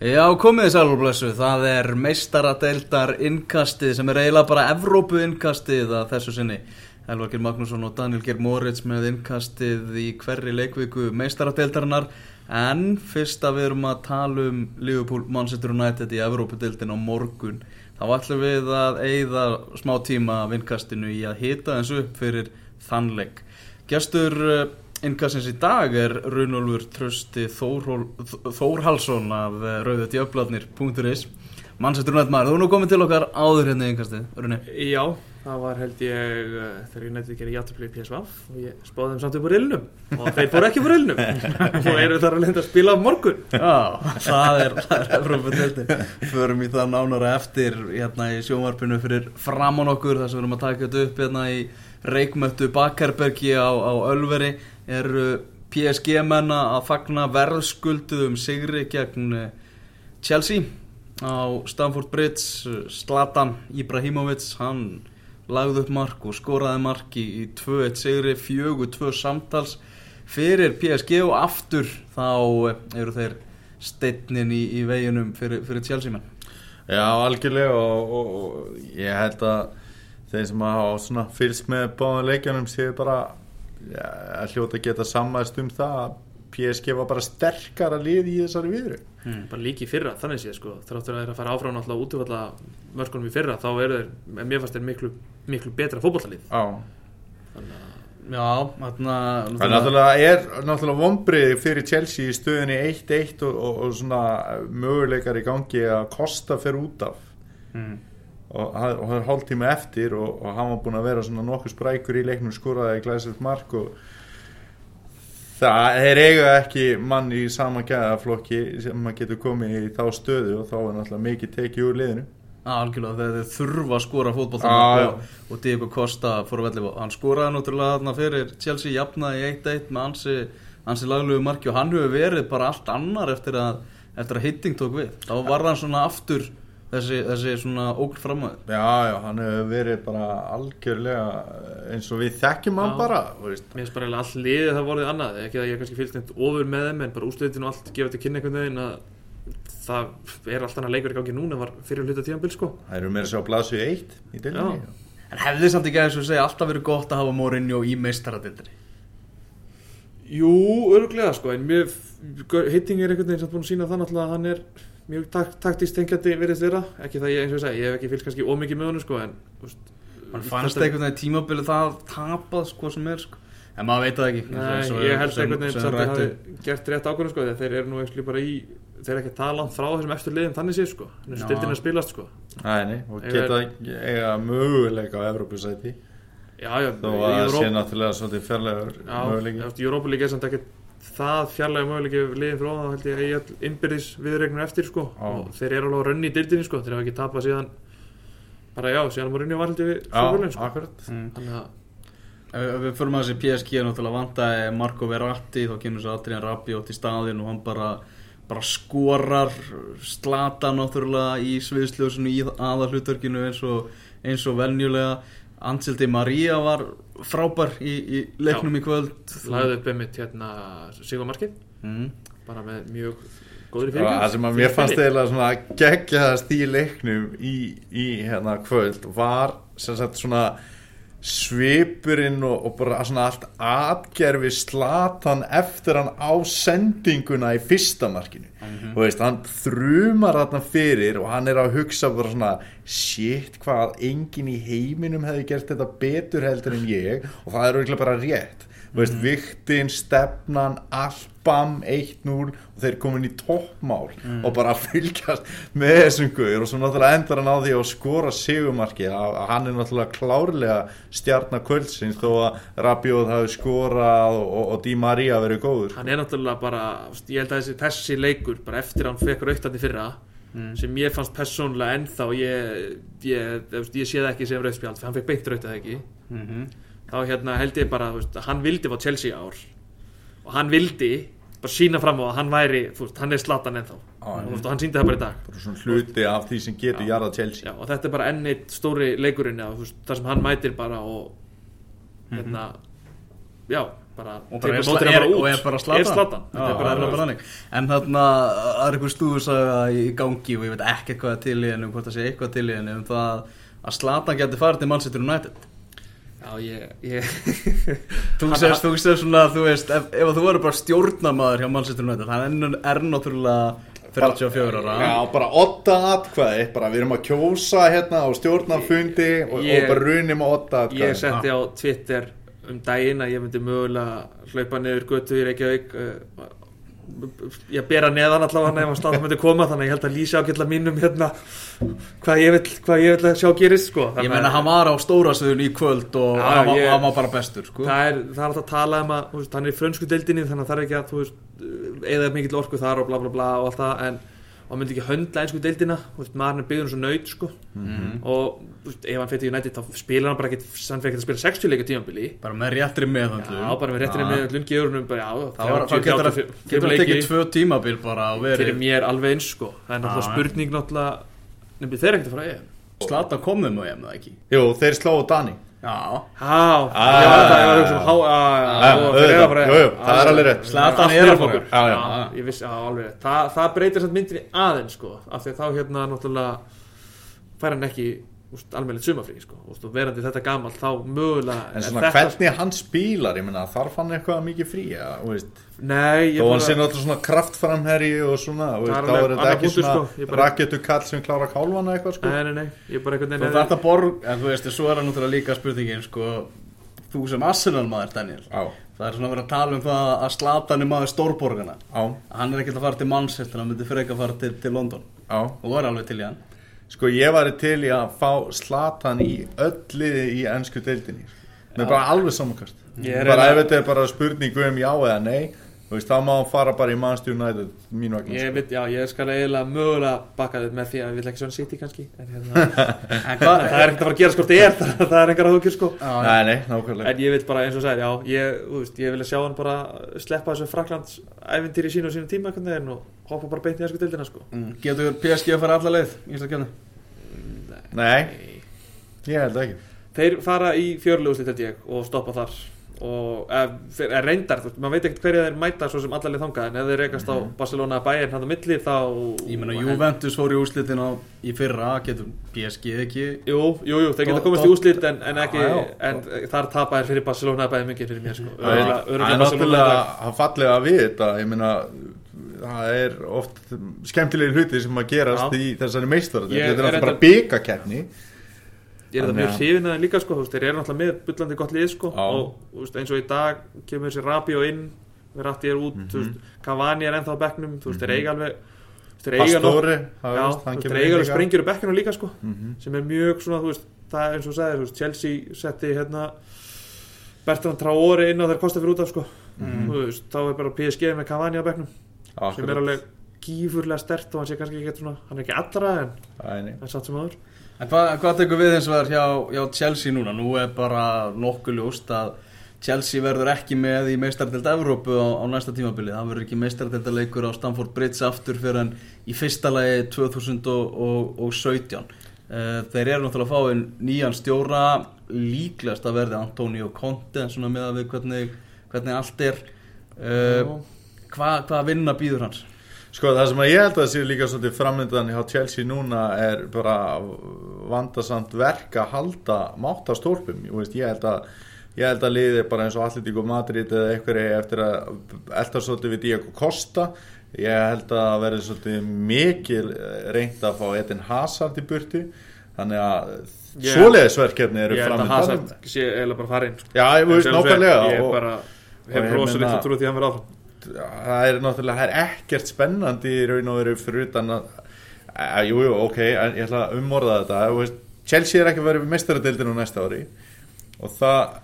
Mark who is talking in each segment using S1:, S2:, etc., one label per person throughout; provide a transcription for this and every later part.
S1: Já, komið þið sælurblessu, það er meistaradeildar innkastið sem er eiginlega bara Evrópu innkastið að þessu sinni. Elvarkir Magnússon og Daniel Geir Moritz með innkastið í hverri leikviku meistaradeildarinnar en fyrst að við erum að tala um Liverpool Manchester United í Evrópudeildin á morgun þá ætlum við að eigða smá tíma af innkastinu í að hita þessu fyrir þannleik. Gestur eh, Innkastins í dag er Runolfur Trösti Þórhalsson af eh, rauðutjöfladnir.is Mannsættur nætt maður, þú er nú komið til okkar áður hérna í innkasti, Runni.
S2: Já, það var held ég uh, þegar ég nætti að gera í PSV og ég spáði þeim samt upp á rillnum og þeir fór ekki á rillnum og eru þar að lenda að spila á morgun.
S1: Já, það er, það er Evrópudeldi Förum í það nánara eftir hérna í sjónvarpinu fyrir framán okkur þar sem við erum að taka þetta upp hérna í reikmöttu Bakkarbergi á, á Ölveri eru PSG menna að fagna verðskulduðum sigri gegn eh, Chelsea. Á Stamford Bridge Zlatan Ibrahimovic hann lagði upp mark og skoraði mark í, í 2-1 sigri, fjögur 2 samtals fyrir PSG og aftur þá eh, eru þeir steinnin í, í veginum fyrir, fyrir Chelsea menn.
S3: Já, algjörlega og, og, og ég held að þeir sem hafa fylgst með báðan leikjanum séu bara að hljóta að geta sammæst um það að PSG var bara sterkara lið í þessari viðru
S2: hmm. bara líki fyrra, þannig séð sko þráttur að þeirra fara áfram náttúrulega útvölda mörkunum í fyrra, þá er þeir, mér fannst þeir miklu, miklu betra fókballalið
S1: þannig að Já, þarna
S3: Það er náttúrulega, er náttúrulega vonbrið fyrir Chelsea í stöðinni 1-1 og, og, og svona möguleikar í gangi að Kosta fer út af mm. Og það er hálf tíma eftir og, og hann var búin að vera svona nokkuð sprækur í leiknum skóraði í glæsið mark og það er eiga ekki mann í sama gæðaflokki sem maður getur komið í þá stöðu og þá er náttúrulega mikið tekið úr liðinu.
S1: Algjörlega þegar þeir þurfa að skora fótball ah, og, og Diego Costa fór að velja hann skoraði náttúrulega þarna fyrir Chelsea jafnaði 1-1 með ansi, ansi laglegu marki og hann hefur verið bara allt annar eftir að, eftir að hitting tók við. Þá var hann svona aftur þessi, þessi svona ógur framöð
S3: Já, já, hann hefur verið bara algjörlega eins og við þekkjum hann bara
S2: Mér finnst bara all liðið það voruð annað. Ekki að ég kannski fylgst neitt ofur með þeim en bara úsliðin og allt gefið til kynna einhvern veginn að það er alltaf leikur í gangi núna var fyrir hluta tíanbíl sko.
S3: Það eru meira svo að blasu eitt í delinni
S1: En hefði samt ekki að segja alltaf verið gott að hafa Mourinho í meistaradildri?
S2: Jú, öruglega sko en mér, hitting er einhvern veginn sem búin að sína það náttúrulega að hann er mjög tak taktist tengjandi veriðst vera. Ekki það ég eins og ég segi, ég hef ekki fylgst kannski ómikið með honum sko en
S1: Man fannst einhvern veginn tímabili það tapað sko sem er sko. En maður veit það ekki.
S2: Nei, ég held einhvern veginn sem það hafi gert rétt ákvörðu sko þeir eru nú ekki bara í þeir er ekki að tala frá þessum eftir liðum þannig séð sko. Þannig að stildin er spilast sko.
S3: Æ, og geta eiga möguleika á Evrópusæti. Þó að það sé náttúrulega svolítið fjarlægur möguleiki
S2: Það fjarlægur möguleiki liðin frá það held ég að ég er innbyrðis viðregnur eftir sko. Á. og þeir eru alveg að rönni í dildinni sko. Þeir hafa ekki tapað síðan bara já, síðan var rönni að varhaldi við
S3: fólkvölinn sko. akkurat.
S2: Mm. að
S1: Við fyrir maður þessi PSG náttúrulega vandaði Marco Verratti þá kynur svo Adrian Rabiot í staðin og hann bara bara skorar slata náttúrulega í sviðsljósinu í aðalhutverkinu eins og, eins og venjulega Anseldi Maria var frábær í, í leiknum Já, í kvöld.
S2: Læðið upp einmitt hérna Sigvarmarkið mm. bara með mjög góðri fyrir
S3: Það sem að mér fannst eiginlega svona gegjaðast í leiknum í, í hérna kvöld var sem sagt svona svipurinn og, og bara svona allt atgerfi slatan eftir hann á sendinguna í fyrsta markinu. Mm -hmm. og veist, hann þrjumar þarna fyrir og hann er að hugsa bara svona shit hvað engin í heiminum hefði gert þetta betur heldur en ég? Og það er auðvitað bara rétt veist, mm. viktin, stefnan, allt bam, 1-0 og þeir komin í toppmál mm. og bara fylgjast með þessum guður og svo náttúrulega endar hann á því að skora sigumarki að hann er náttúrulega klárlega stjarnakvöldsins þó að Rabiot hafi skorað og, og, og Di Maria verið góður
S2: hann er náttúrulega bara, ég held að þessi, þessi leikur bara eftir að hann fekk rauktandi fyrra mm. sem ég fannst personlega ennþá ég, ég, ég, ég sé það ekki sem rauðspjald, hann fekk beint rautað ekki -hmm þá hérna, held ég bara veist, hann vildi fá Chelsea ár. Og hann vildi bara sína fram á að hann væri veist, hann er slatan ennþá. Ah, og veist, hann síndi það bara í dag.
S3: Bara svona hluti af því sem getur jarðað Chelsea.
S2: Já, og þetta er bara ennitt stóri leikurinn þar sem hann mætir bara og hérna, mm -hmm. já bara
S1: og, bara er, er,
S2: hann bara út.
S1: og er bara slatan,
S2: er slatan
S1: Já,
S2: Þetta er bara
S1: það er bara þannig. en þarna það er eitthvað stúðusaga í gangi og ég veit ekki hvað er til í henni hvort það sé eitthvað til í henni um það að slatan getur farið til Manchester United
S2: Já, ég, ég
S1: þú sést, svona þú veist, ef, ef þú verður bara stjórnamaður hjá Manchester United, hann er, náttúrulega 34 ára.
S3: Já, bara åtta atkvæði bara við erum að kjósa hérna á stjórnafundi og,
S2: Ég-
S3: og bara runum á åtta
S2: Ég
S3: atkvæði
S2: setti á Twitter um daginn að ég myndi mögulega hlaupa niður götu í Reykjavík uh, ég bera neðan allavega ef að stáð myndi koma þannig ég held að lýsa ákveðla mínum hérna hvað ég vil, hvað ég vil að sjá gerist sko.
S1: ég
S2: að
S1: hann var á stórasöðun í kvöld og
S2: Já,
S1: hann,
S2: ég-
S1: hann var bara bestur sko.
S2: það er, það er alltaf að tala um að veist, hann er í frönsku deildinni þannig að það er ekki að þú veist, eða mikill orku þar og bla bla bla og allt það en og hann myndi ekki höndla einsku deildina þú veist, maður er byggður svo nöyt sko. og þú veist, ef hann fyrir United þá spilar hann bara ekki hann fyrir ekki að spila 60 leika tímanbili
S1: bara með réttri meðhandlu
S2: Já, bara með réttinni með öllum geðurnum bara, já,
S1: það var,
S2: 30,
S1: það getur að
S2: 35
S1: getur að tekið tvö tímabil bara og
S2: fyrir mér alveg eins sko. Það er náttúrulega spurning náttúrulega nefnir þeir ekkert að fara að EM?
S1: Slata komið með ég með ekki?
S3: Jú, þeir slóðu Dani
S1: já,
S3: það er alveg rétt.
S1: Zlatan
S2: Allt
S1: er fara.
S2: okkur.
S3: Já, já.
S2: Já, ég vissi, já, alveg rétt. Þa, það breytir samt myndinni aðeins sko af því að þá hérna náttúrulega fær hann ekki úst, almennilegt sumafrí sko. Og verandi þetta gamall þá mögulega
S3: En svona
S2: þetta,
S3: hvernig hann spílar, meina þarf hann eitthvað mikið frí ja,
S2: Nei,
S3: Þó hann sé náttúrulega svona kraftframherri og svona
S2: Það
S3: Þá er þetta ekki svona
S2: sko. Bara-
S3: rakettu kall sem klára kálvana eitthvað sko.
S2: Nei, nei, einhvern
S1: þú þarft að borg en þú veist, svo er það náttúrulega líka spurningin sko, þú sem Arsenal maður Daniel
S3: Já,
S1: það er svona vera að tala um það að slatan er maður stórborgana
S3: já,
S1: hann er ekkert að fara til Manchester, hann myndi freka að fara til, til London.
S3: Já
S1: og þú er alveg til í hann
S3: Sko ég var til í að fá Slatan í öll liði í ennsku deildinni. Með bara alveg
S2: er
S3: bara ef þetta er bara spurningu um já eða nei veist, þá má hann fara bara í Manchester United mínu vegna
S2: Ég,
S3: sko.
S2: veit, já, ég skal eiginlega mögulega baka þið með því að ég vil ekki svona City kannski en hérna,
S1: en hvað
S2: það er ekkert að fara að gera sko það er, það, það er engar að hugja sko
S3: Nei, nei, nákvæmlega.
S2: En ég vil bara eins og segja, já, ég, veist, ég vil sjá hann bara sleppa þessu Fraklands ævintýri sínu og sínu tíma og hoppa bara beint í þessu dildina sko.
S1: Mm, getur PSG að fara alla leið í Íslandskjöfni
S3: Nei, ég held ekki.
S2: Þeir fara í fjörluguslit held ég og stoppa þar og ef, er reyndar, þú veist, maður veit ekkert hverja þeir mæta svo sem allarlið þangað en ef þeir rekast á Barcelona að bæinn hann á milli þá
S1: ég meina Juventus fór í úrslitin á, í fyrra getur PSG ekki?
S2: Jú, jú, jú, þeir geta komast í úslit en, en ekki,
S3: Já, já.
S2: en þar tapa þeir fyrir Barcelona að bæði mikið fyrir mér sko.
S3: Það er-
S2: Barcelona
S3: náttúrulega að fallega við þetta ég meina það er oft skemmtilegi hluti sem að gerast í þessari meistar þetta er náttúrulega bara
S2: reyndar-
S3: byggakeppni
S2: Ég er
S3: Þannig
S2: mjög hrifin að þeim líka sko, þú veist, þeir eru náttúrulega með bullandi gott lið sko,
S3: Já.
S2: og þú veist, eins og í dag kemur þessi Rabió inn Verratti er út, þú veist, Cavani er ennþá á bekknum þú veist, þeir eiga alveg þú veist, þeir eiga
S3: það
S2: veist, þeir eiga alveg sprengjur á bekkinu líka sko, sem er mjög svona, þú veist, það er eins og þú sagðir, þú veist, Chelsea setti hérna Bertrand Traore inn á þeir kosta fyrir út af sko, þú veist, þá er bara PSG með Cavani á bekknum, sem er alveg gífurlega stert og hann sé kannski ekki svona, hann er ekki allra en,
S3: alveg
S2: en satt sem aður
S1: En hvað, hvað tekur við eins og það hjá, hjá Chelsea núna? Nú er bara nokkuð ljóst að Chelsea verður ekki með í meistardelt Evrópu á, á næsta tímabili. Það verður ekki meistardeltaleikur á Stamford Bridge aftur fyrir en í fyrsta lagi 2017. Uh, þeir eru náttúrulega að fá einn nýjan stjóra, líklegast að verði Antonio Conte, svona með að við hvernig, hvernig allt er. Hvað, hvað vinna býður hans?
S3: Sko það sem að ég held að sé líka svolítið framöndan hjá Chelsea núna er bara vandasamt verk að halda máttastólpum, ég, held að ég held að liði bara eins og Atletico Madrid eða einhverju eftir að elda svolítið við Diego Costa. Ég held að verði svolítið mikil reynd að fá Edin Hazard í burtu. Þannig að
S2: Ég-
S3: svoleiðisverkefni eru
S2: ég held að
S3: framöndan
S2: Hazard sé eiginlega bara farinn.
S3: Já, ég veist nákvæmlega
S2: ég
S3: og-
S2: bara
S3: og
S2: hef
S3: ég
S2: rosa
S3: meina-
S2: litlu trú því að hann verða áfram
S3: það er náttúrulega það er ekkert spennandi í raun og veru fyrir utan að að, jú, ok, ég ætla að umorða þetta. Veist, Chelsea er ekki vera við mestaradeildinu næsta ári og það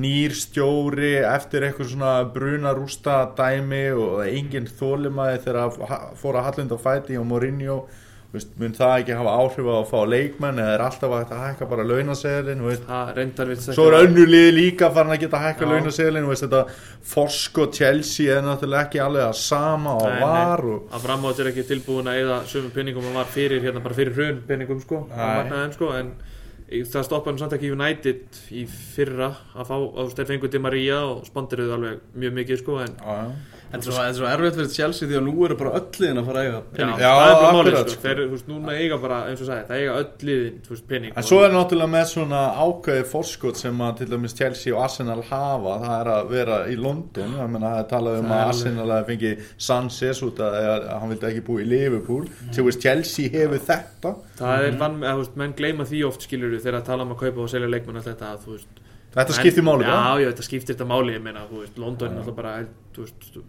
S3: nýr stjóri eftir eitthvað svona bruna rústa dæmi og enginn þólimaði þegar að ha- fór að hallunda fæti og Mourinho veist, mun það ekki hafa áhrif á að fá leikmenn eða er alltaf að hækka bara
S2: við
S3: Svo er önnur liði líka farin að geta hækka
S2: Já.
S3: launaseglinu, veist þetta Forsk og Chelsea er náttúrulega ekki alveg að sama og var og
S2: að framhátt er ekki tilbúin að eða sömu penningum og var fyrir hérna bara fyrir hrun penningum sko,
S3: Nei.
S2: sko en það stoppaði hann samt ekki United í fyrra að fá, að þú veist, þeir fengu Di Maria og spondiruðu alveg mjög mikið sko en
S3: já.
S1: Þetta er svo, er svo erfitt fyrir Chelsea því að nú eru bara öll liðin að fara að eiga
S2: já,
S1: pening.
S3: Já,
S2: það er bara málið sko.
S3: sko.
S2: þeir, þú veist, núna eiga bara, eins og sagði, það eiga öll liðin, þú veist, pening
S3: En svo er náttúrulega með svona ákveði forskot sem að til dæmis Chelsea og Arsenal hafa, það er að vera í London, ég meina það er talað um
S2: Það
S3: að Arsenal að fengi Sanchez út að, að hann vildi ekki búi í Liverpool, til veist Chelsea hefur þetta,
S2: það er vann, að, þú veist, menn gleyma því oft skilur þegar að tala um að kaupa og selja leikmenn allt þetta, þú veist
S3: þetta skiptir máli
S2: já,
S3: bara.
S2: já, þetta skiptir þetta máli, ég meina, þú veist, London er náttúrulega bara, þú veist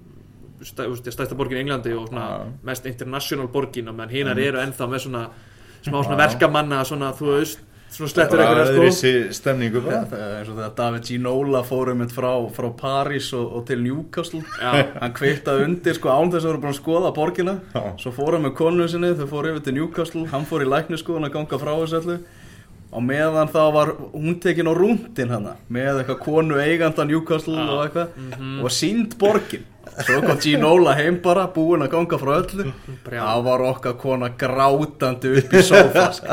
S2: stæ, þú veist, stærsta borgin í Englandi og svona
S3: Já.
S2: mest international borgin og menn hinar eru ennþá með svona smá svona
S3: Já.
S2: verkamanna svona, þú veist, svona slettur
S3: Bara
S2: einhverja sko
S3: öðruvísi stemningu bara.
S1: Það er eins og þegar David Ginola fór um frá, frá París og, og til Newcastle
S2: Já.
S1: hann kvittaði undir sko án þess að voru búin að skoða borgina
S3: Já.
S1: svo fór hann með konu sinni, þau fór yfir til Newcastle hann fór í lækniskoðun að ganga frá þessu öllu og meðan þá var hún tekin á rúndin hana með eitthvað konu eiganda Newcastle
S2: Já.
S1: og eitthvað
S2: Mhm.
S1: og sínd borgin svo kom Ginola heim bara búin að ganga frá öllu það var okkar kona grátandi upp í sofa sko.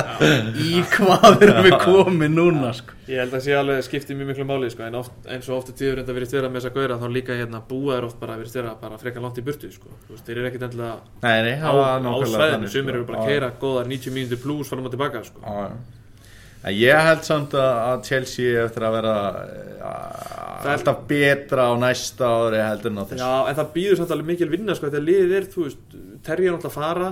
S1: í hvað erum við komið núna sko.
S2: Ég held að sé alveg skipti mjög miklu máli sko, en oft, eins og ofta tíður enda verið vera með þess að gauðra þá líka hérna búa er oft bara verið vera bara frekar langt í burtu sko. Þeir eru ekkit endilega
S3: Nei, nei,
S2: á,
S3: það
S2: á
S3: þannig,
S2: sumir
S3: sko.
S2: eru bara að keira góðar 90 mínútur plus fara maður tilbaka sko.
S3: En ég held samt að Chelsea eftir að vera
S2: Það er-
S3: alltaf betra á næsta ári heldur en á þessu.
S2: Já, en það býður samt alveg mikil vinna sko, þegar liðið er, þú veist, Terri er náttúrulega að fara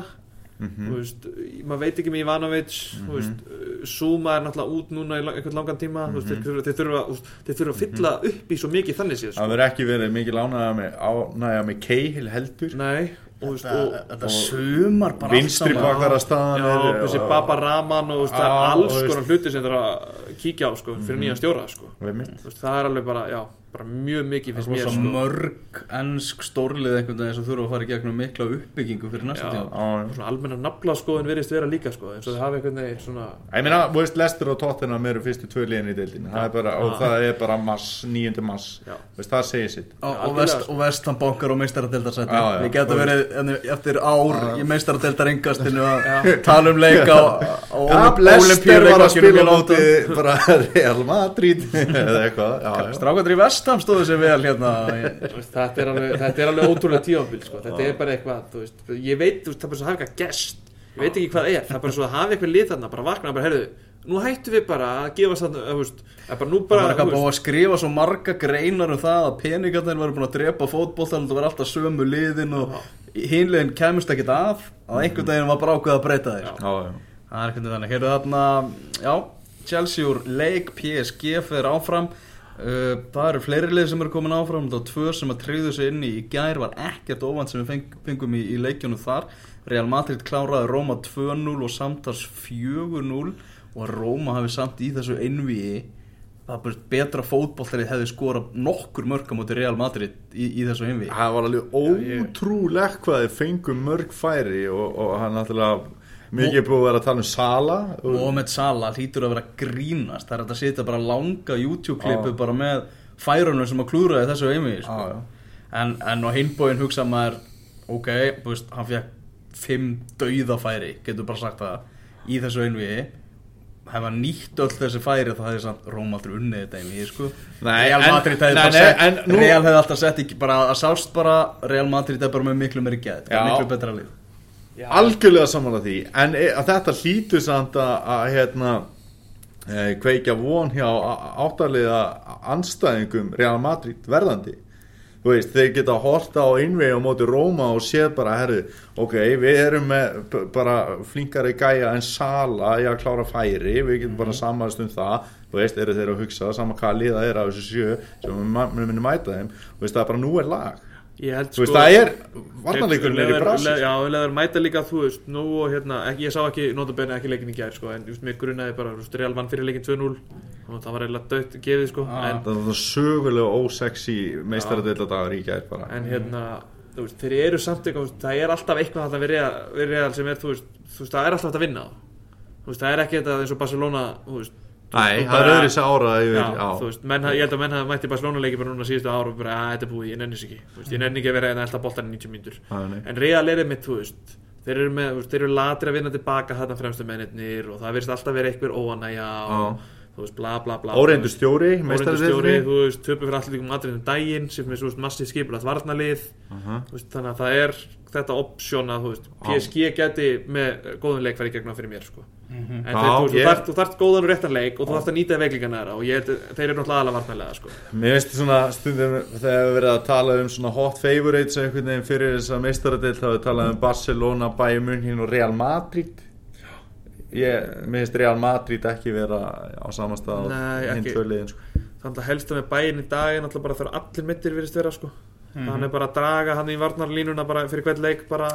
S3: Mhm.
S2: þú veist, maður veit ekki með Ivanovic þú veist, Zuma er náttúrulega út núna í lang- einhvern langan tíma, þú veist, þeir þurfa- þeir þurfa þeir þurfa að fylla upp í svo mikið þannig séð,
S3: Það
S2: sko.
S3: verður ekki verið mikil ánægja með, með Cahill heldur.
S2: Nei,
S1: þetta,
S2: og
S1: þetta sumar bara
S3: Vinstri
S1: saman.
S3: bakara staðan
S2: Já, þessi Baba Raman og alls konar hluti sem það er að kíkja á sko, fyrir nýja stjóra sko. Veist, það er alveg bara, já, bara mjög mikið finnst
S1: Það
S2: mér
S1: svo
S2: sko.
S1: mörg ennsk stórlið einhvern veginn sem þurfa að fara í gegnum mikla uppbyggingu fyrir næsta tíma.
S2: Almenna naflaskoðun verðist vera líka sko, eins og þau hafa einhvern veginn svona
S3: Ég meina, þú veist, Lester og Tottenham eru fyrstu tvö liðin í deildinu það er bara, og það er bara mass, níundi mass veist, það segir sitt.
S1: Og,
S2: Já,
S1: og, vest,
S2: algjörlega.
S1: og vestan bankar og
S3: já.
S1: við getum
S3: Og-
S1: verið eftir ár í meistaradeildaringastinu að tala um leika á, á
S3: Að bara Real Madrid eða eitthvað.
S1: Í vestam stóðu sér vel hérna.
S2: Þetta er alveg, þetta er alveg ótrúlega tíðanbíl sko. þetta er bara eitthvað, þú veist ég veit, veist, það er bara svo að hafa eitthvað gest. Ég veit ekki hvað það er, það er bara svo að hafa eitthvað lið þarna bara vakna, bara, heyrðu, nú hættum við bara að gefa þarna, þú veist, það er bara nú
S1: Það
S2: bara
S1: var eitthvað að skrifa svo marga greinar um það að peningarnir varu búin að drepa fótboltan og það var alltaf sömu liðin og hinliðin kæmust ekkit af að einhvern veginn var bara ákveð að breyta.
S2: Já,
S3: já.
S1: Það er ekkert þannig, heyrðu þarna, já, Chelsea úr leik, PSG fyrir áfram, uh, það eru fleiri lið sem eru komin áfram, það var tvö sem að tryggðu sig inn í í gær, var ekkert óvænt sem við feng, fengum í, í leikjunum þar, Real Madrid kláraði Róma 2-0 og samtals 4-0 og að Róma hafi samt í þessu einvíi, það bara betra fótbolltarið hefði skorað nokkur mörg á móti Real Madrid í, í þessu einvíi.
S3: Það var alveg ótrúlegt hvað þið fengum mörg færi og, og hann náttúrulega mikið búið að vera að tala um Sala
S1: Mohamed Salah hlýtur að vera grínast það er að setja bara langa YouTube-klippu
S3: Já.
S1: bara með færunum sem að klúraði þessu einvið sko.
S3: Já.
S1: en, en á hinbóin hugsa maður ok, þú veist, hann fekk fimm dauðafæri, getur bara sagt það í þessu einviði hefða nýtt öll þessi færi það hefði samt Róm aldrei unnið þetta einvið sko.
S3: Nei,
S1: Real Madrid hefði bara sett Real hefði alltaf sett bara að sást bara Real Madrid er bara með miklu meiri
S3: Já.
S1: miklu betra lið
S3: algjörlega samanlega því. En e, að þetta hlýtur samt að, að hérna e, kveikja von hjá áttaliða anstæðingum Real Madrid verðandi. Þú veist, þeir geta horta á einvegi á móti Róma og séð bara, herru ok, við erum með bara flinkari gæja en Sala í að klára færi, við getum bara samanst um það. Þú veist, eru þeir að hugsa sama hvað liða er af þessu sjö sem við myndum mæta þeim, þú veist, það er bara nú er lag
S2: held
S3: þú veist, það er varnarleikurinn er í brasi
S2: le- Já, leður mæta líka, þú veist, nú og hérna ekki, ég sá ekki, notabenni ekki leikin í gær sko, en just, mér grunnaði bara, þú veist, Real vann fyrir leikin 2-0 og það var eiginlega dött gefið sko,
S1: Ah.
S2: en,
S3: það var sögulega ósexy meistaradeildadagur í gær bara
S2: en hérna þú veist, þeir eru samt eitthvað, það er alltaf eitthvað þarna við Real, sem er, þú veist, það er alltaf hægt að vinna þú veist, það er ekki þetta eins og Barcelona, þú veist
S3: Nei, það er öðru sér ára yfir,
S2: Já,
S3: já,
S2: veist, menn, ég held að menn hafa mætti Barcelona leiki bara núna síðustu ára og bara, að þetta er búið, ég nenni þess ekki. Veist, ég nenni ekki að vera einn elda boltan í 90 mínútur.
S3: Já,
S2: en Real er einmitt, þú veist þeir eru, með, þeir eru latri að vinna tilbaka þarna fremstu mennirnir og það verðist alltaf verið einhver óanæja og þú veist, bla bla bla
S3: Óreindur stjóri, meistaradeildinni.
S2: stjóri, þú veist, töpu fyrir allir líkum aðriðin daginn sem er svo veist, massið skipulagt varnalið þú veist, þannig að það er þetta option að PSG geti með góðun leik farið gegnum fyrir mér sko. En
S3: Já,
S2: þeir, þú, veist,
S3: ég-
S2: þú, þarft, þú góðan og réttan leik og þú þarft að nýta veiklingarna þeirra og ég, held að þeir eru náttúrulega aðalega varnarlega sko.
S3: Mér finnst svona stundum þegar við verið að tala um svona hot favorites einhvern veginn fyrir þessa meistaradeild þá við talað um Barcelona, Bayern München og Real Madrid ég, mér finnst Real Madrid ekki vera á samastað
S2: Nei,
S3: hinn
S2: ekki.
S3: tvöliðin sko.
S2: þannig að helst með bæinn í dag er náttúrulega bara þegar allir mittir virðist vera sko.
S3: Mhm.
S2: hann er bara að draga hann í varnarlínuna bara fyrir hvern leik bara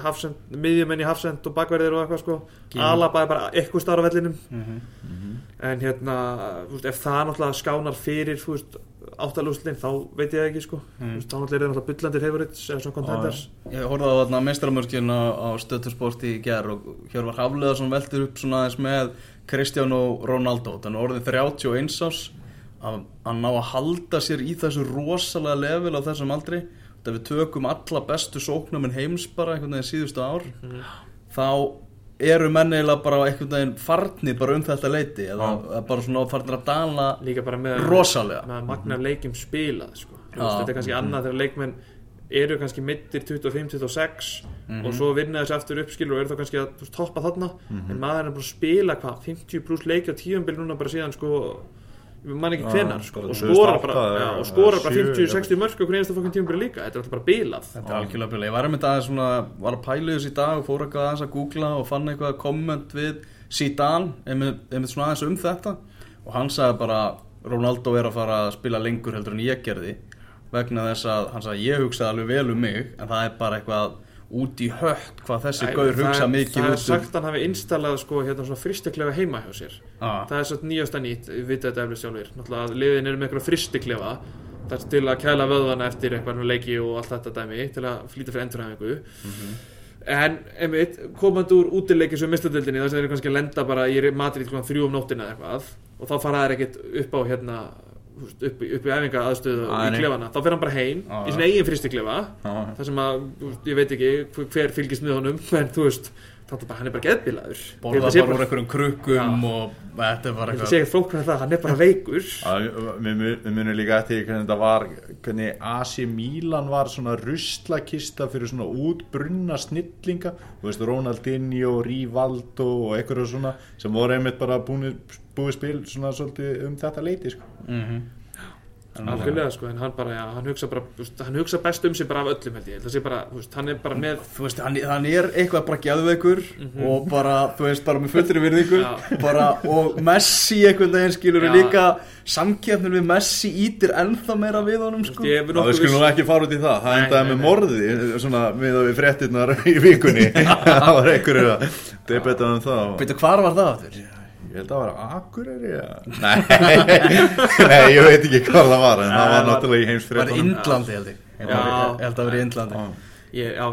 S2: hafsend, miðjumenn í hafsend og bakverðir og eitthvað sko. Alaba er bara eitthvað starf á vellinum en hérna þú veist, ef það náttúrulega skánar fyrir áttalúslinn þá veit ég ekki sko. mm. veist, þá náttúrulega er það náttúrulega bullandi favorites eða svona contenders
S1: Ég horfði á þarna meistaramörkin á, á stöðtursport í ger og hér var Hafleðarsson veldur upp svona aðeins með Cristiano Ronaldo þannig orðið 31 ás að, að ná að halda sér í þessu rosalega level á þessum aldri. Þegar við tökum alla bestu sóknuminn heims bara einhvern veginn síðustu ár þá eru menn eiginlega bara einhvern veginn farnir bara um þetta leiti eða
S3: Já.
S1: bara svona farnir að dala
S2: líka bara með með magna leikjum spilað sko. Þú
S1: Já.
S2: veist, þetta er kannski annað þegar leikmenn eru kannski mittir 25-26 og svo vinna þessi aftur uppskilur og eru þá kannski að toppa þarna. En maður er bara að spila hvað 50 pluss leiki á tíumbil núna bara síðan sko ég man ekki hvenar sko, og skora
S3: 2008
S2: bara,
S3: eða
S2: og skora bara
S3: sjö,
S2: 50-60 mörg og hvernig fokkin tíumbil líka, þetta er alltaf bara bilað.
S1: Þetta er algjörlega byrja. Ég var einmitt aðeins svona, var að pæla í þessu í dag og fór eitthvað aðeins að googla og fann eitthvað komment við Zidane, einmitt, einmitt svona aðeins um þetta. Og hann sagði bara Ronaldo er að fara að spila lengur heldur en ég gerði vegna þess að hann sagði ég hugsaði alveg vel um mig en það er bara eitthvað út í hött hvað þessi gaur hugsa mikið
S2: það er
S1: um
S2: sagt að hann hafi installað sko, hérna, svona fristiklefa heima hjá sér.
S1: Ah.
S2: það er svo nýjasta nýtt, við veitum þetta eflir sjálfur náttúrulega að liðin eru með eitthvað fristiklefa það er til að kæla vöðvana eftir eitthvað með leiki og allt þetta dæmi til að flýta fyrir endurhæfingu. En einmitt, komandi úr útileiki sem mistadöldinni þar sem þeir eru kannski að lenda bara í Madrid klokkan þrjú um nóttina eitthvað og þá fara þær ekkert upp á hérna upp, í- upp í æfinga aðstöðu
S3: Æ,
S2: í klefana, þá fer hann bara heim
S1: Já,
S2: í sinna eigin fristiklefa
S3: Já.
S2: þar sem að, ég veit ekki hver fylgist með honum en þú veist, er bara, hann er bara geðbilaður.
S1: Borða bara úr einhverjum krukkum og þetta er bara eitthvað
S2: sé ekki flóknar það, hann er bara veikur.
S3: Við mu- við munum líka eftir hvernig þetta var hvernig AC Milan var svona ruslakista fyrir svona útbrunna snillinga. Þú veist Ronaldinho, Rivaldo og einhverju svona sem voru einmitt bara búið, búið spil svona svolítið um þetta leiti sko.
S1: Mhm.
S2: Algjörlega sko, en hann bara, já, hann hugsa bara hann hugsa best um sig bara af öllum held ég. Það sé bara, þú veist, hann er bara með
S1: þú veist, hann, hann er eitthvað bara geðveikur og bara, þú veist, bara með fullri virðingu. Bara, og Messi einhvern veginn skilur
S2: Já.
S1: líka samkeppnir við Messi ítir ennþá meira við honum
S2: þú
S1: sko.
S2: er
S3: Já, við skulum ekki fara út í það. Það endaði með morði svona við við fréttinnar í vikunni. Það var einhverju að um það og-
S1: Veitu, hvar var það aftur?
S3: Ég held að það var Akureyri eða- Nei, nei, ég veit ekki hvað það var en það var náttúrulega í
S1: Það var Indlandi held ég. Ég held að- það var í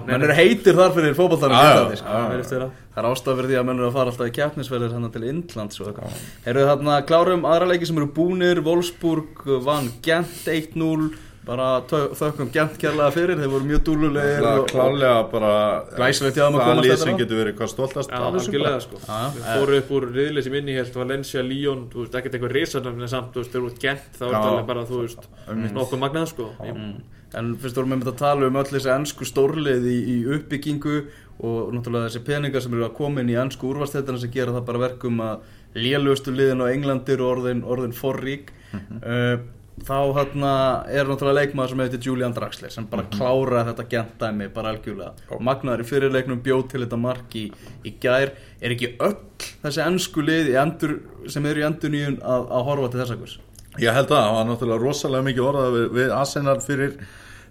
S1: Menn
S2: nei,
S1: eru heitir þar fyrir fótballtarum í Indlandi sko.
S2: það verðist vera.
S1: Það er ástæða fyrir því að menn eru að fara alltaf í keppnisverðir hann til Indlands og eitthvað Eru þarna klárum aðra leiki sem eru búnir Wolfsburg vann Gent 1-0 bara þökkum Gent kærlega fyrir þeir voru mjög dúlulegir
S3: Það
S1: og-
S3: klálega bara
S1: Glæsilegt þeim að
S3: Það
S1: komast þetta
S3: sem
S1: á.
S3: getur verið hvað stoltast
S2: algjörlega sko. Við
S1: já.
S2: fóru upp úr riðli sem inni helt Valencia, Lyon, þú veist, ekkert einhver risanöfn en samt, þú veist, þú ert gent þá er þetta alveg bara, þú veist, nokkuð magnað sko.
S1: Mm. En fyrst vorum við með að tala um öll þessi ennsku stórlið í, í uppbyggingu og náttúrulega þessi peningar sem eru að koma inn í ennsku úrvastættina sem gera það bara verkum að lélustu liðin á Englandir og orðin, orðin forrík. Uh, þá hérna er náttúrulega leikmaður sem heitir Julian Draxler sem bara kláraði þetta gentdæmi bara algjörlega. Magnaður í fyrirleiknum bjóð til þetta mark í, í gær. Er ekki öll þessi ennsku lið endur, sem eru í endurníun að, að horfa til þess að hvers
S3: Ég held að það var náttúrulega rosalega mikið orðað við, við Arsenal fyrir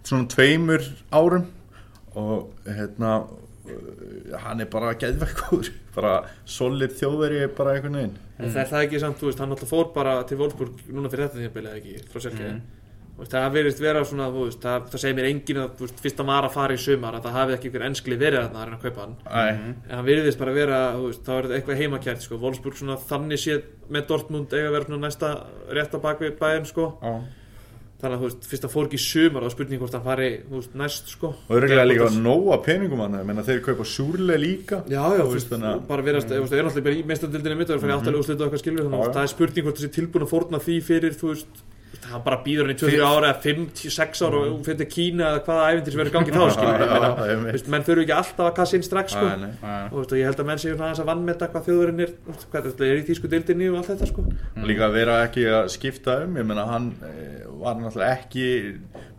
S3: svona tveimur árum. Og hérna hann er bara geðveikur. Bara solid þjóðveri bara einhvern veginn.
S2: En það er það ekki samt, þú veist, hann alltaf fór bara til Wolfsburg núna fyrir þetta eða ekki, frá Selke
S1: Mm.
S2: það verðist vera svona, þú veist, það, það segir mér enginn að, þú veist, fyrst hann var að fara í sumar að það hafi ekki ykkur ennskli verið að reyna að kaupa hann.
S3: Æ,
S2: en hann virðist bara vera, þú veist, þá er þetta eitthvað heimakært, sko, Wolfsburg svona þannig séð með Dortmund eiga að vera svona næsta rétt á bakvið bæinn, sko.
S3: Á,
S2: þannig að þú veist, fyrst að fór ekki í sumar og spurning hvort hann fari þú veist, næst sko.
S3: Og örgulega líka
S2: að-
S3: nóga peningum hann Ég meina þeir kaupa súrlega líka
S2: Já, já,
S3: Þú
S2: þú
S3: veist,
S2: veist,
S3: þannig að-
S2: bara verðast, mm. er náttúrulega bara í meistardildinni mitt og er að fara í áttalega úrslit og eitthvað skilur þannig að það er spurning hvort þessi tilbúin að fórna því fyrir, þú veist, það bara býður hann í 2-3 ára eða 5-6 ára og hún fyrir Kína eða hvaða æfintir sem verður í gangi þá skilur þú veist, menn þurfu ekki alltaf að kassa inn strax sko. Og þú veist, og ég held að menn séu að vannmeta hvað þjóðurinn er, þú veist, hvað er í tísku dildinni og allt þetta sko.
S3: Og líka að vera ekki að skipta um ég meina hann eh, var náttúrulega ekki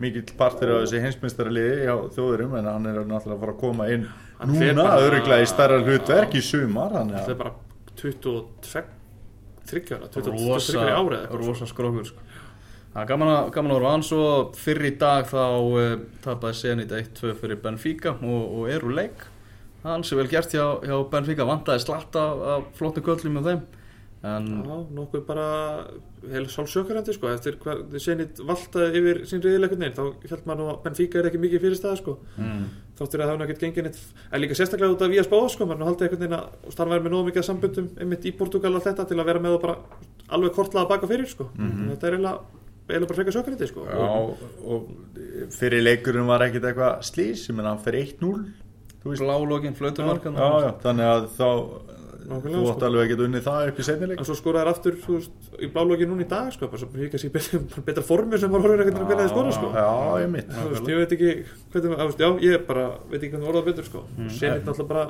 S3: mikill partur af þessi heimsmyndstaraliði hjá þjóðurum en hann er náttúrulega að fara að koma inn
S2: Hann
S3: núna öruglega í starra hlutverk í sumar að
S2: er bara 22 þryggjára, 23
S1: rosa,
S2: ára eða eitthvað sko.
S1: rosa skrókur sko. Það er gaman að, gaman að horfa á hann svo fyrir í dag þá uh, tapaði Zenit 1-2 fyrir Benfica og, og er úr leik hann sem vel gert hjá, hjá Benfica vantaði slatt af, af flottu köllum með þeim en
S2: Já, nokkuð bara heil sálsjökarandi sko, eftir hvað senit valtaði yfir sín reyðileikundin þá held maður nú að Benfica er ekki mikið fyrir stað sko.
S1: Mm,
S2: þáttur að það hefði ekkert gengið neitt en líka sérstaklega út af Vías Bóð sko, maður haldið einhvern veginn að starfa með nógu mikið sambundum einmitt í Portugal og þetta til að vera með og bara alveg kortlaða baka fyrir sko. Þetta er eiginlega eiginlega bara frekar sjökarandi sko.
S3: Já, og fyrir leikurinn var ekkit eitthvað slís ég meina hann fyrir 1-0 þú veist
S1: blálógin, flautumarkan
S3: þannig að þá
S2: Nákvæmlega,
S3: þú átt
S2: sko.
S3: alveg að geta unnið það upp í setnileik
S2: en svo skoraði aftur veist, í blálóki núna í dag sko, bara svo ég kannski betra, betra formir sem var horfður ekkert hvernig þið skora sko
S3: já, ég mitt
S2: Þú veist, ég veit ekki hvernig, að, veist, já, ég bara veit ekki hvernig orðað betur sko. mm. senit náttúrulega bara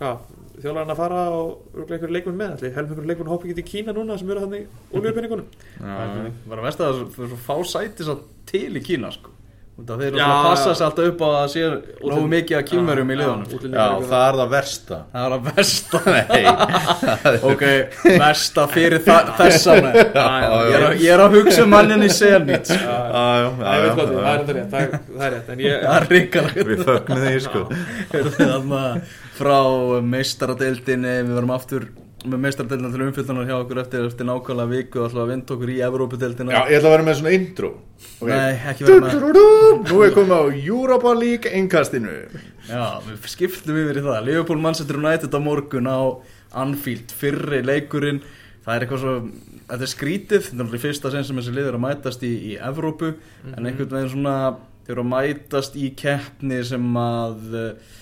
S2: hvað, þjóðlarinn að fara og örugglega einhverjum leikmenn með allir, helm einhverjum leikmenn hoppa ekki til Kína núna sem eru hann í olíupenningunum
S1: var að versta að það er svo fá sæti svo til í Kína sko Af Þeir eru að passa sig alltaf upp á að sé nógu mikið að kýmverjum í liðunum.
S3: já, það er það versta.
S1: Það er að versta. Ok, versta fyrir þa þessa menn.
S2: Já,
S1: Ég er, að, ég er að hugsa um mannin í Zenit.
S3: Já, já,
S2: Það er það rétt, það er- það rétt en ég,
S1: Það er ríkala
S3: við fögnum því sko.
S1: Frá meistaradeildinni Við verum aftur með meistaradeildina til umfyllunar hjá okkur eftir, eftir nákvæmlega viku og ætlum að vinda okkur í Evrópudeildina.
S3: Já, ég ætla að vera með svona intro. Okay.
S1: Nei, ekki vera með
S3: Nú er komið á Europa League einkastinu
S1: Já, við skiptum yfir í það. Liverpool Manchester United á morgun á Anfield, fyrri leikurinn Það er eitthvað svo, þetta er skrítið. Þetta er í fyrsta sen sem þessi lið eru að mætast í, í Evrópu. En einhvern veginn svona, þeir eru að mætast í keppni sem að uh,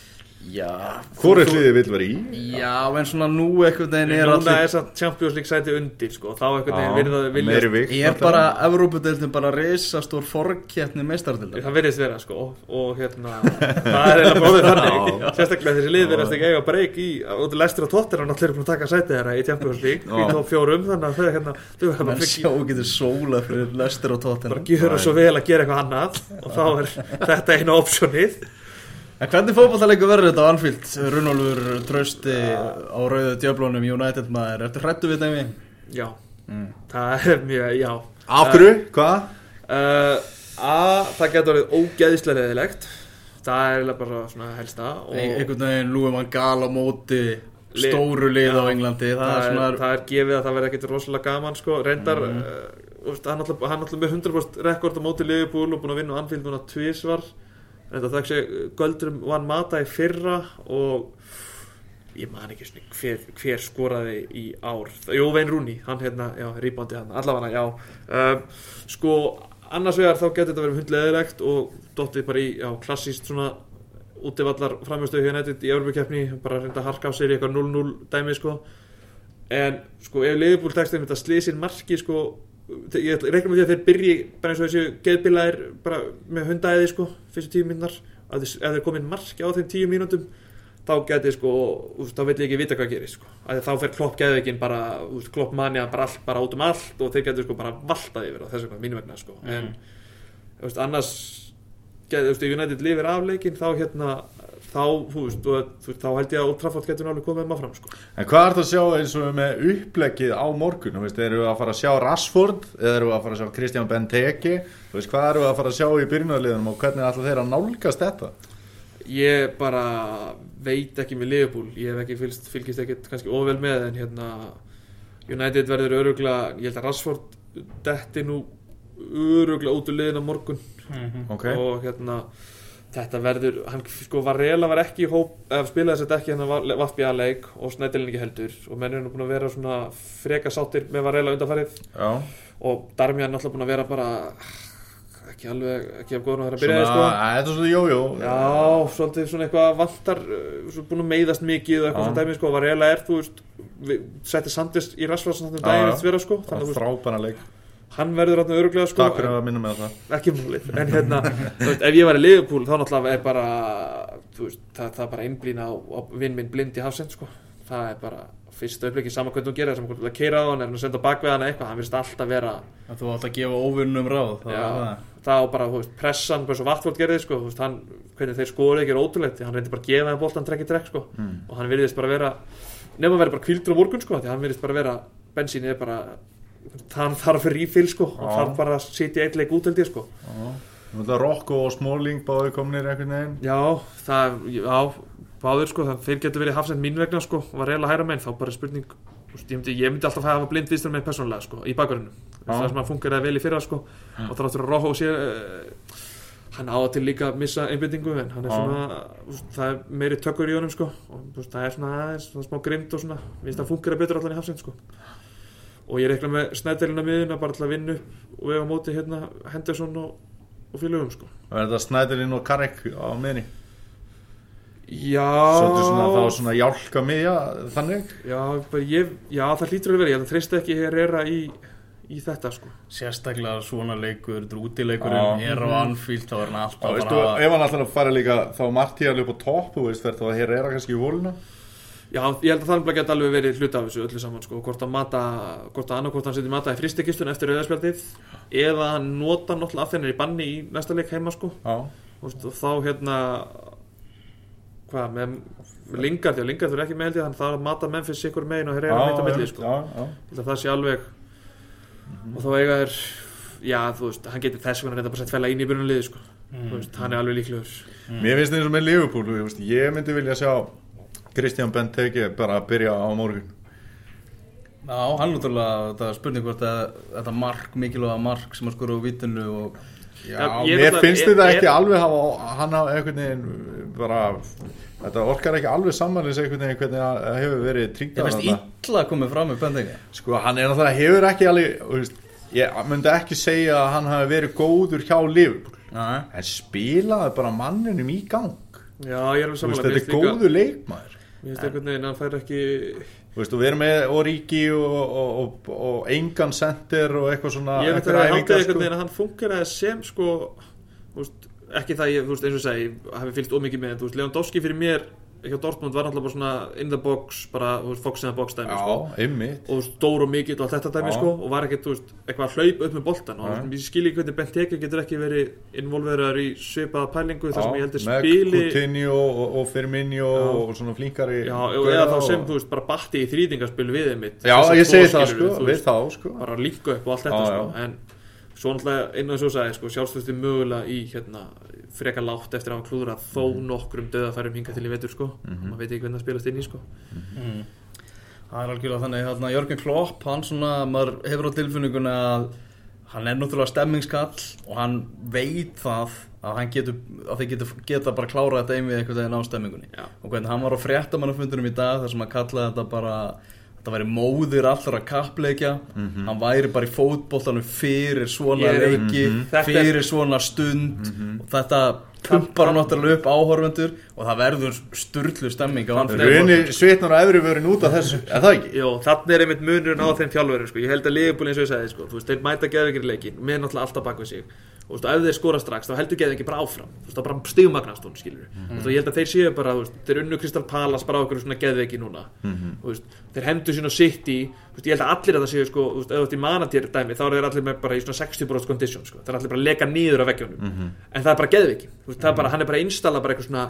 S1: Já.
S3: Hvor er hliðið vill vera í?
S1: Já, en svona nú einhvern veginn er
S2: núna
S1: allir
S2: er samt Champions League sæti undir sko, þá einhvern veginn verið það
S3: meiri
S2: vilja
S3: vikt
S1: Er bara Evrópudeildin bara risastór forkeppni meistaradeildar.
S2: Það verðist vera sko og hérna, það er eiginlega bróðið þannig. Sérstaklega þessi lið verðast ekki eiga breyk í og lestir á tóttir og náttúrulega er búin að taka sæti þeirra í Champions League í top fjórum þannig að þau hérna, verða
S1: Menn
S2: bara
S1: sjá getur sóla fyrir Lester og
S2: bara
S1: En hvernig fótballtaleikur verður þetta á Anfield? Runolfur trösti á rauðu djöflunum United maður, ertu hrættu við þeim?
S2: já,
S1: Mm.
S2: það er mjög, já
S3: Af hverju? Hvað?
S2: uh, að það getur orðið ógeðislega leðilegt það er eiginlega bara svona helsta
S1: einhvern veginn Lúi van Gaal á móti
S2: Lið-
S1: stóru lið á
S2: Já.
S1: Englandi það,
S2: það,
S1: er
S2: er,
S1: svona
S2: það er gefið að það verði ekkert rosalega gaman sko, reyndar mm. uh, úst, hann alltaf með 100% rekord á móti Liverpool og búin að vinna á Anfield núna tvísvar reyndar það ekki Göldrum vann Mata í fyrra og ég man ekki svona hver, hver skoraði í ár. Jó, Vein Rúni, hann hérna, já, rýbándi hann allavega, já. Um, sko, annars vegar þá getur þetta verið hundleðilegt og dottið bara í, já, klassíst svona útivallar framjöstöðu hérna í Európa-keppni, bara reynda að harka á sér í eitthvað 0-0 dæmi, sko. En sko ef Liverpool tekst þeim þetta slísin marki sko ég reikna með því að þeir byrji bara eins og þessu geðbilaðir bara með hundæði sko fyrstu tíu mínúnar að þeir, komin marki á þeim tíu mínútum þá geti sko úst, þá veit ég ekki vita hvað gerir sko. Að þá fer klopp geðveikin bara úst, klopp manja bara, all, bara út um allt og þeir geti sko bara valtað yfir á þessu hvað mínu vegna sko. En úst, annars geti, úst, ef United lifir af leikin þá hérna þá, þú veist, og, þú veist, þá held ég að Old Trafford getur náttúrulega komið maður fram sko.
S3: En hvað ert að sjá eins og með uppleggið á morgun? Þú veist, eru við að fara að sjá Rashford eða eru við að fara að sjá Kristján Benteke? Þú veist, hvað eru við að fara að sjá í byrjunarliðunum og hvernig ætla þeir að nálgast þetta?
S2: Ég bara veit ekki með Liverpool ég hef ekki fylgst, fylgist ekkert kannski ofvel með en hérna United verður öruglega, ég held að Rashford detti nú öruglega út úr liðin á morgun
S3: Ok,
S2: og hérna þetta verður, hann sko Varela var ekki í hóp, eða spilaði þess að ekki hann vafbi að leik og Snædilin ekki heldur. Og menn er nú búin að vera svona freka sáttir með Varela undanfarið.
S3: Já,
S2: og Darmian er náttúrulega búin að vera bara ekki alveg, ekki af góðan að það er að byrja
S3: Svona,
S2: sko.
S3: þetta er svona jójó.
S2: Já, svolítið svona eitthvað vantar uh, svo búin að meiðast mikið og eitthvað svona dæmi sko, var eiginlega er, þú veist við- setti Sanders í rasvarsan þannig
S3: Já,
S2: daginn
S3: já.
S2: eftir vera sko, hann verður þarna öruglega sko,
S3: Takk fyrir að minna með það
S2: ekki málið, en hérna veist, ef ég var í Liverpool þá náttúrulega er bara veist, það, það er bara einblína á, á vinn minn blind í hafsend sko, það er bara fyrsta uppleiki saman hvernig hún gerir það, saman hvernig það keira á hann hann að senda bakvið hann eitthvað, hann virðist alltaf vera
S1: Að þú átt að gefa óvinnum ráð það
S2: Já.
S1: það.
S2: það og bara, veist, pressan bara svo Vatford gerði, sko, veist, hann hvernig þeir skoru ekki er ótrúlegt, hann reyndi bara að gefa þeim boltan trekk í trekk, sko,
S3: Mm.
S2: og hann virðist bara vera nefn að vera bara kvildur á morgun, sko, því hann virðist bara vera, bensín er bara hann þarf fyrir ífyl, sko og
S3: Já.
S2: þarf bara að sitja eitt leik út held ég, sko
S3: Rocco og Smalling báði komnir einhvern veginn
S2: já, það, já, báður, sko það, þeir getur verið hafsend mín vegna, sko var reyla hæra meginn, þá bara er spurning ég myndi, ég myndi alltaf hafa blind viðstur með persónulega, sko, í bakgrunum
S3: Já.
S2: það sem hann funkar vel í fyrra, sko og þráttur að Rojo sé uh, hann á að til líka að missa einbyttingu en hann er
S3: Já.
S2: svona, úst, það er meiri tökur í honum sko og úst, það er svona aðeins svona smá grimt og svona, minnst það funkar betur allan í hafsend sko og ég reikla með snædelina miðuna bara til að vinna upp og ega á móti hérna Henderson og, og félögum sko.
S3: Og er þetta Snæderinn og Karek á miðni
S2: já,
S3: Svolítið svona þá svona jálka miðja þannig?
S2: Já, bara ég, já, það hlýtur að vera, ég held að treysta ekki herrera í, í þetta sko.
S1: Sérstaklega svona leikur, þetta er er á Anfield, þá er hann alltaf bara
S3: ef hann alltaf fara líka þá Martíal upp á topp, þú veist, verður þá að hér er kannski í voluna
S2: Já, ég held að það geta alveg verið hluta af þessu öllu saman sko, hvort að mata, hvort að annarkvort hann setja mata í fristekistun eftir auðarspjaldið eða hann nota náttúrulega að þennir í banni í næsta leik heima sko. Þú veist, og þá hérna hvað, með Lingard, já Lingard er ekki með held ég þannig það er að mata Memphis sikur megin og hér er að meita milli sko,
S3: já, já.
S2: Að það sé alveg og þá eiga er já, þú veist, hann getur þess vegna reynda bara sett fæla inn í byrjunliði sko, þú veist, hann er alveg líklegur.
S3: Mér finnst Kristján Benteke bara að byrja á morgun?
S1: Já, hann náttúrulega, það er spurning hvort að þetta mark, mikilvæga mark sem að skora á vitinu og
S3: Já,
S2: ég
S3: mér finnst þetta
S2: er-
S3: ekki alveg hafa hann á einhvern veginn bara þetta orkar ekki alveg samanlýs einhvern veginn hvernig það hefur verið
S1: ég
S3: tringar
S1: finnst illa að koma fram með Bendega
S3: sko hann er náttúrulega hefur ekki alveg ég myndi ekki segja að hann hafi verið góður hjá Liverpool.
S1: Já,
S3: en spilaði bara manninum í gang.
S2: Já, ég er alveg samanlega
S3: þetta er góður leikmaður
S2: Mér finnst einhvern veginn að hann fær ekki
S3: Þú veist, við erum með Origi og, og, og, og engan center og eitthvað svona
S2: Ég veit að það
S3: æfingar,
S2: einhvern veginn að hann funkar sem sko þú veist, ekki það ég, þú veist, eins og segi hafi fylgst ómikið með, þú veist, Lewandowski fyrir mér hjá Dortmund var náttúrulega bara svona in the box bara, fox in the box dæmi sko.
S3: Já, einmitt
S2: og stór og mikill og þetta dæmi
S3: Já.
S2: sko, og var ekkert, þú veist, eitthvað að hlaupa upp með boltan og
S3: Já.
S2: ég skil ekki hvernig Benteke getur ekki verið involveraður í svipaða pælingu þar sem ég heldur
S3: með
S2: spili
S3: Coutinho og, Firmino
S2: Já.
S3: og svona flinkari
S2: já, eða þá sem, þú veist, bara batti í þrýtingarspil við einmitt
S3: Já,
S2: Þessa
S3: ég segi það sko, við þá sko
S2: bara líka upp og allt þetta
S3: Já,
S2: sko.
S3: já.
S2: en svo náttúrulega inn og svo sagði sko, sjálfstöðstu mögulega í hérna, frekar látt eftir að hafa klúðrað þó
S3: Mhm.
S2: nokkrum döðafærum hingað til í vetur sko. maður veit ekki hvernig það spilast inn í sko.
S1: Mm. Það er algjörlega þannig hérna, Jörgen Klopp, hann svona maður hefur á tilfinninguna að hann er náttúrulega stemmingskall og hann veit það að hann getur að þeir getur, geta bara klárað þetta ein við einhvern veginn á stemmingunni
S2: Já.
S1: og hvernig hann var á fréttamannafundunum í dag þar sem hann kallaði þetta bara þetta væri móðir allra kappleikja. Hann væri bara í fótboltanum fyrir svona leiki
S2: er-
S1: fyrir svona stund. Og þetta pumpar náttúrulega upp áhorfendur og það verður sturlu stemming.
S3: Runi svitnar á efri vörin út af þessu, er það ekki?
S2: Jó, þannig er einmitt munurinn á þeim þjálfurinn sko. ég held að Liverpool eins og ég sagði sko. þú veist, þeir mæta geðvikir í leikin með náttúrulega alltaf bak við sig og þú veist, ef þeir skora strax þá heldur geðvikir bara áfram þú veist, þá bara stigmagnast hún skilur og þú, ég held að þeir séu bara, þú veist, þeir unnu Kristal Palace bara á okkur svona geðviki núna þú veist, þeir hendur sín á City þú veist, ég held að allir að það séu sko, þú veist, ef þú ert í manatir dæmi þá eru þeir allir með bara í svona 60% condition sko. þeir eru allir bara að leka niður af veggjónum en það er bara geðviki, þú veist, það er bara, hann er bara að installa bara eitthvað svona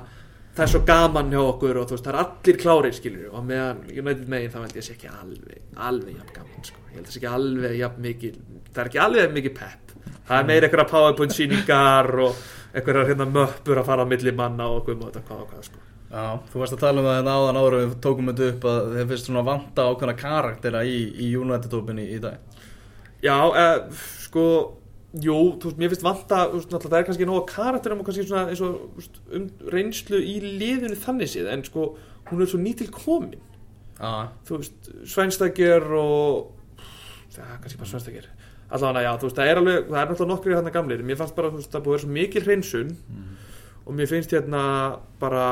S2: það er svo gaman hjá okkur og þú veist, það er allir klárir skilur og meðan United megin þá held ég að sé ekki alveg alveg jafn gaman sko. ég held að sé ekki alveg jafn mikið það er ekki alveg mikið pepp það er meira einhverja powerpoint síningar og einhverjar hérna möppur að fara á milli manna og okkur og þetta hvað og hvað sko.
S1: Já, þú varst að tala um það hérna áðan ára við tókum þetta upp að þeir finnst svona vanta ákveðna karaktera í, í United-tópinni í dag
S2: já, eh, sko jú, þú veist, mér finnst vanta veist, það er kannski nóga karakterum og kannski svona eins og veist, um reynslu í liðinu þannig séð en sko hún er svo nýtil komin.
S1: Já,
S2: þú veist, Sveinstækir og það er kannski bara Sveinstækir allavega, já, þú veist, það er alveg það er náttúrulega nokkri hérna gamlir, mér fannst bara þú veist, það búið að vera svo mikil hreinsun og mér finnst hérna bara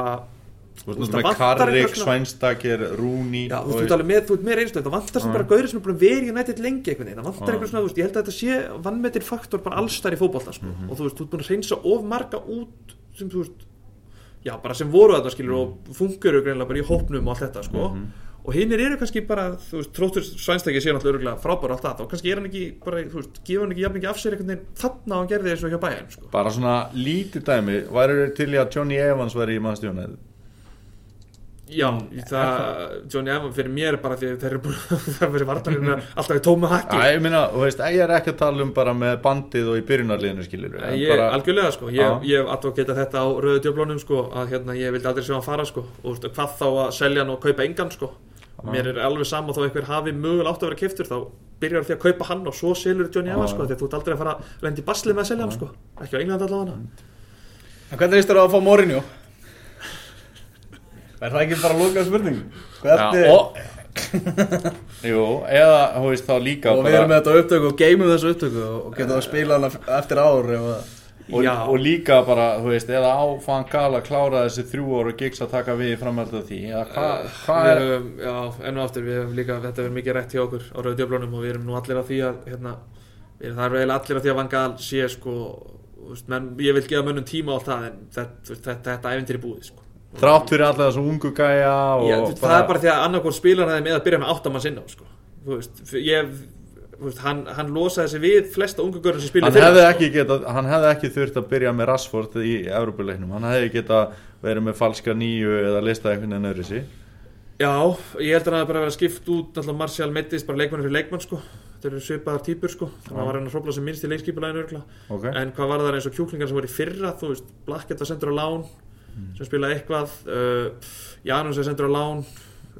S3: Þú veist,
S2: veist,
S3: með
S2: það
S3: Karrik,
S2: eitthvað
S3: Sveinstakir, Rúni
S2: Já, þú veist, þú ert með reynslu, það vantar sem bara gaurið sem er búin að vera í United lengi veginn, það vantar eitthvað svona, þú veist, ég held að þetta sé vannmetir faktor bara allstær í fótbolta, sko,
S3: Mhm.
S2: og þú veist, þú ert búin að reynsa of marga út sem, þú veist, já, bara sem voru þetta, skilur, og fungeru greinlega bara í hópnum og allt þetta, sko,
S3: Mhm.
S2: og hinnir eru kannski bara, þú veist, tróttur svænstæki sé náttúrulega frábæra allt það, og er og
S3: að
S2: Já, það, Johnny Evans fyrir mér er bara því að þeir eru búin það er verið vartarinn alltaf í tóma hakki
S3: Já, ég meina, þú veist, ég er ekki að tala um bara með bandið og í byrjunarliðinu skilur
S2: Ég, bara, algjörlega sko, ég, hef advokata þetta á rauðu djöflónum sko að hérna ég vildi aldrei sjá hann fara sko. Og hvað þá að selja hann og kaupa engan sko? Mér er alveg sama þó einhver hafi mögulega átt að vera kiftur þá byrjar því að kaupa hann og svo selur Johnny Evans
S3: Já.
S2: sko því að þú ert aldrei að fara að lendi basli með að selja hann sko. Ekki á England allavega.
S1: En hvernig veist þér að fá Mourinho? Er það ekki bara lókað spurning? Hvernig?
S3: Já, og Jú, eða, þú veist, þá líka
S1: og við erum með þetta upptöku og geymum þessu upptöku og getum að spila hana eftir ár ef að
S3: og, og líka bara, þú veist, eða á fann gala að klára þessi þrjú orð og gigs að taka við framhaldið því eða hvað hva er
S2: höfum, já, enn og aftur, við höfum líka, þetta verður mikið rætt hjá okkur á rauðu djöflónum og við erum nú allir að því að, hérna, við erum, það er eiginlega allir að því að Van Gaal sé, sko, þú veist, menn, ég vil gefa mönnum tíma á allt það, en þetta, þetta, þetta sko.
S3: þrátt fyrir alltaf þessu ungu gæja
S2: Já, það er bara því að annarkvort spilar það með að byrja með áttamann sinna, sko. Veist, ég, veist, hann, hann losaði sig við flesta ungu görðum sem spila
S3: hann hefði getað, hann hefði ekki þurft að byrja með Rashford í Európuleiknum, hann hefði getað verið með falska nýju eða listað einhvern veginn öðru sí
S2: Já, ég held að hann hafi bara verið að skipt út náttúrulega Martial Mettist, bara leikmann fyrir leikmann sko. Þetta eru svipaðar típur sko. Þannig að hann var hann að hrópla sem minnst í leikskipulæðinu örgla
S3: ok,
S2: En hvað var það eins og kjúklingar sem voru í fyrra Þú veist, Blackett var sendur á lán sem spilaði eitthvað uh, Janus er sendur á lán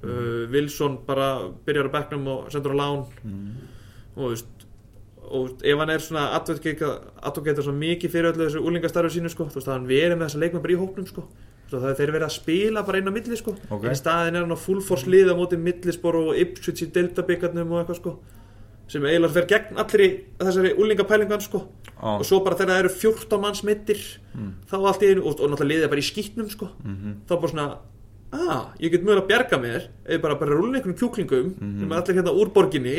S2: uh, Wilson bara byrjar á bekknum og sendur á lán. Og þú veist og ef hann er svona advokator svona mikið fyrir öllu þessu úlingastarfu sínu sko, þú veist að hann verið með þessa leikmenn bara í hópnum sko. Svo það er þeir verið að spila bara inn á milli sko.
S3: Ok.
S2: en í staðin er hann á full force lið á móti millispor og Ipswich í deltabyggarnum og eitthvað sko sem eiginlega fer gegn allir í þessari úlingapælingan sko.
S3: Á,
S2: og svo bara þegar það eru 14 manns mittir þá allt í einu, og, og náttúrulega liðið bara í skýtnum sko.
S3: Mhm.
S2: þá bara svona ah, ég get mögulega að bjarga mér eða bara bara rúlin einhvern kjúklingum sem er allir hérna úr borginni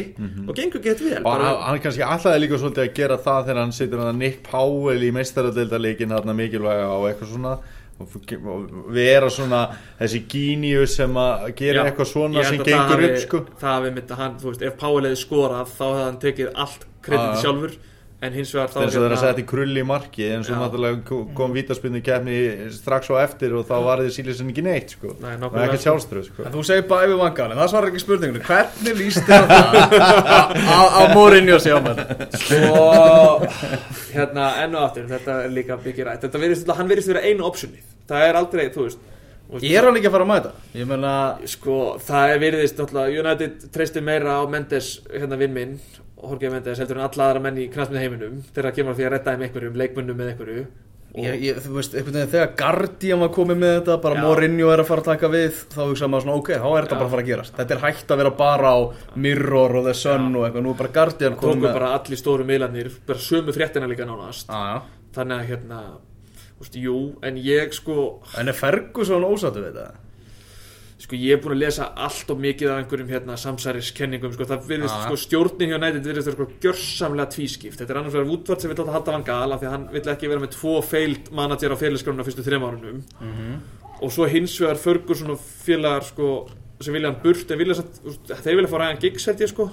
S2: og gengur gett vel.
S3: Og
S2: bara,
S3: hann, hann kannski alltaf líka svolítið að gera það þegar hann situr hann að Nick Powell í meistaradeildarleikin þarna mikilvæga og eitthvað svona vera svona þessi gíniu sem að gera
S2: Já,
S3: eitthvað svona sem gengur upp sko
S2: það hafi mitt að hann, þú veist, ef Páel hefði skorað þá hefði hann tekið allt krediti
S3: Já, já.
S2: sjálfur en hins vegar þá
S3: eins og þeir að setja í krulli í marki eins og
S2: Já.
S3: náttúrulega ko- kom vítaspinnu kefni strax á eftir og þá var þið sílisin ekki neitt sko.
S2: Nei,
S3: og
S2: nákvæmlega,
S3: ekkert
S2: sko.
S3: sjálfströð sko.
S1: En þú segir bara yfir vangal, en það svarar ekki spurningunni. Hvernig líst þér á það? Að- að Mourinho sé á mann?
S2: og hérna enn og aftur, þetta er líka mikið rætt. Þetta virðist, hann virðist vera einu optionið. Það er aldrei, þú veist veist,
S1: Er hann ekki að fara að mæta? Ég meina,
S2: sko, það er virðist náttúrulega, United treystir meira á Mendes, hérna vinn minn Jorge Mendes heldur en alla aðra menn í knastmið heiminum þegar það kemur því að redda þeim einhverjum, leikmönnum með einhverju
S1: ég, ég, þú veist, einhvern veginn þegar Guardian var komið með þetta bara
S2: Já.
S1: Mourinho er að fara að taka við þá hugsa maður svona, ok, þá er þetta
S2: Já.
S1: bara að fara að gerast Þetta er hægt að vera bara á Mirror og The Sun og eitthvað, nú er bara Guardian komið
S2: tóku bara allir stóru miðlarnir bara sömu fréttina líka nánast
S1: Já, já.
S2: þannig að hérna, veist, jú en ég sko,
S1: En er Ferguson ósáttu við þetta?
S2: sko ég er búin að lesa allt og mikið af einhverjum hérna samsæriskenningum sko, það virðist,
S1: já.
S2: sko stjórnin hjá nætið virðist vera sko gjörsamlega tvískipt þetta er annars vegar Woodward sem vil láta halda van Gaal af því að hann vill ekki vera með tvo feild manager á félagsgrunna fyrstu þreim árunum
S1: Mhm.
S2: og svo hins vegar Ferguson og félagar sko sem vilja hann burt en vilja satt, þeir vilja fá ræðan gigs held ég sko